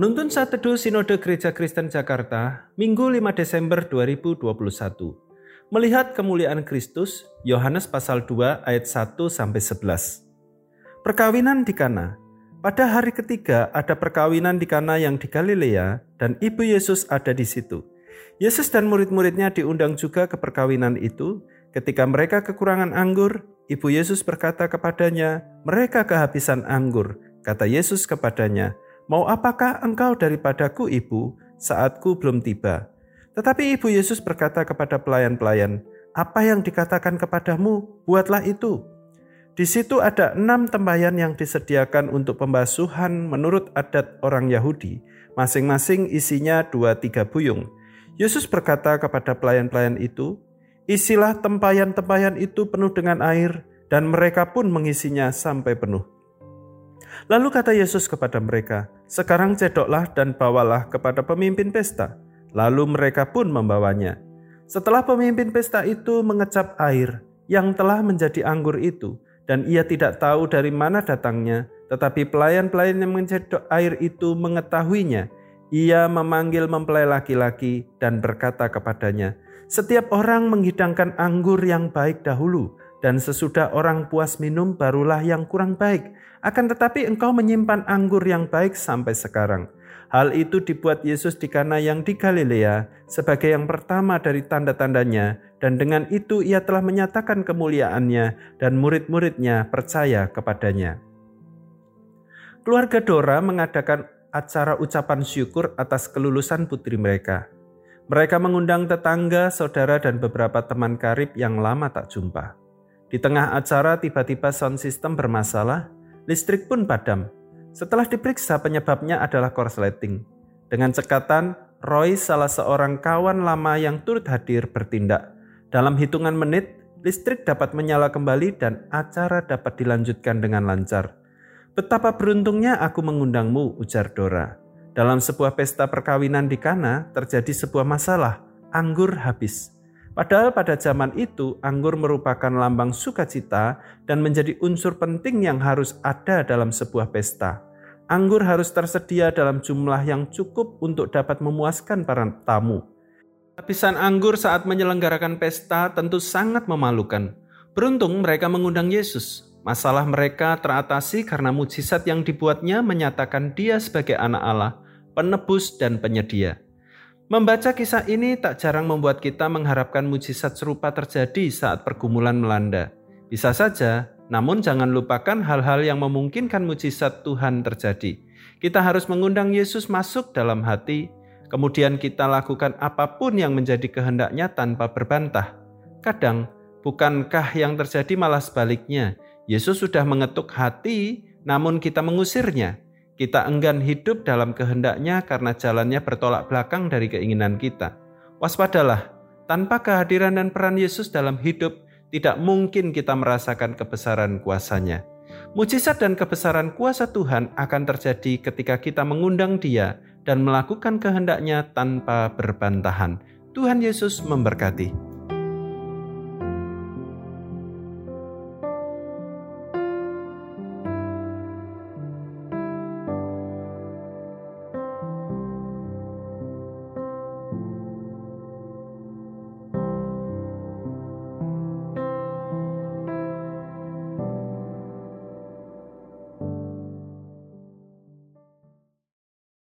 Penuntun saat teduh Sinode Gereja Kristen Jakarta, Minggu 5 Desember 2021. Melihat kemuliaan Kristus, Yohanes pasal 2 ayat 1 sampai 11. Perkawinan di Kana. Pada hari ketiga ada perkawinan di Kana yang di Galilea dan ibu Yesus ada di situ. Yesus dan murid-muridnya diundang juga ke perkawinan itu. Ketika mereka kekurangan anggur, ibu Yesus berkata kepadanya, "Mereka kehabisan anggur." Kata Yesus kepadanya, Mau apakah engkau daripadaku ibu, saatku belum tiba. Tetapi ibu Yesus berkata kepada pelayan-pelayan, apa yang dikatakan kepadamu, buatlah itu. Di situ ada enam tempayan yang disediakan untuk pembasuhan menurut adat orang Yahudi, masing-masing isinya dua tiga buyung. Yesus berkata kepada pelayan-pelayan itu, Isilah tempayan-tempayan itu penuh dengan air, dan mereka pun mengisinya sampai penuh. Lalu kata Yesus kepada mereka, "Sekarang cedoklah dan bawalah kepada pemimpin pesta." Lalu mereka pun membawanya. Setelah pemimpin pesta itu mengecap air yang telah menjadi anggur itu, dan ia tidak tahu dari mana datangnya, tetapi pelayan-pelayan yang mencedok air itu mengetahuinya. Ia memanggil mempelai laki-laki dan berkata kepadanya, "Setiap orang menghidangkan anggur yang baik dahulu, dan sesudah orang puas minum barulah yang kurang baik. Akan tetapi engkau menyimpan anggur yang baik sampai sekarang. Hal itu dibuat Yesus di Kana yang di Galilea sebagai yang pertama dari tanda-tandanya dan dengan itu ia telah menyatakan kemuliaannya dan murid-muridnya percaya kepadanya. Keluarga Dora mengadakan acara ucapan syukur atas kelulusan putri mereka. Mereka mengundang tetangga, saudara, dan beberapa teman karib yang lama tak jumpa. Di tengah acara tiba-tiba sound system bermasalah, listrik pun padam. Setelah diperiksa penyebabnya adalah korsleting. Dengan cekatan, Roy salah seorang kawan lama yang turut hadir bertindak. Dalam hitungan menit, listrik dapat menyala kembali dan acara dapat dilanjutkan dengan lancar. Betapa beruntungnya aku mengundangmu, ujar Dora. Dalam sebuah pesta perkawinan di Kana terjadi sebuah masalah, anggur habis. Padahal pada zaman itu anggur merupakan lambang sukacita dan menjadi unsur penting yang harus ada dalam sebuah pesta. Anggur harus tersedia dalam jumlah yang cukup untuk dapat memuaskan para tamu. Habisan anggur saat menyelenggarakan pesta tentu sangat memalukan. Beruntung mereka mengundang Yesus. Masalah mereka teratasi karena mujizat yang dibuatnya menyatakan dia sebagai anak Allah, penebus dan penyedia. Membaca kisah ini tak jarang membuat kita mengharapkan mujizat serupa terjadi saat pergumulan melanda. Bisa saja, namun jangan lupakan hal-hal yang memungkinkan mujizat Tuhan terjadi. Kita harus mengundang Yesus masuk dalam hati, kemudian kita lakukan apa pun yang menjadi kehendaknya tanpa berbantah. Kadang, bukankah yang terjadi malah sebaliknya? Yesus sudah mengetuk hati, namun kita mengusirnya. Kita enggan hidup dalam kehendaknya karena jalannya bertolak belakang dari keinginan kita. Waspadalah, tanpa kehadiran dan peran Yesus dalam hidup, tidak mungkin kita merasakan kebesaran kuasanya. Mujizat dan kebesaran kuasa Tuhan akan terjadi ketika kita mengundang dia dan melakukan kehendaknya tanpa berbantahan. Tuhan Yesus memberkati.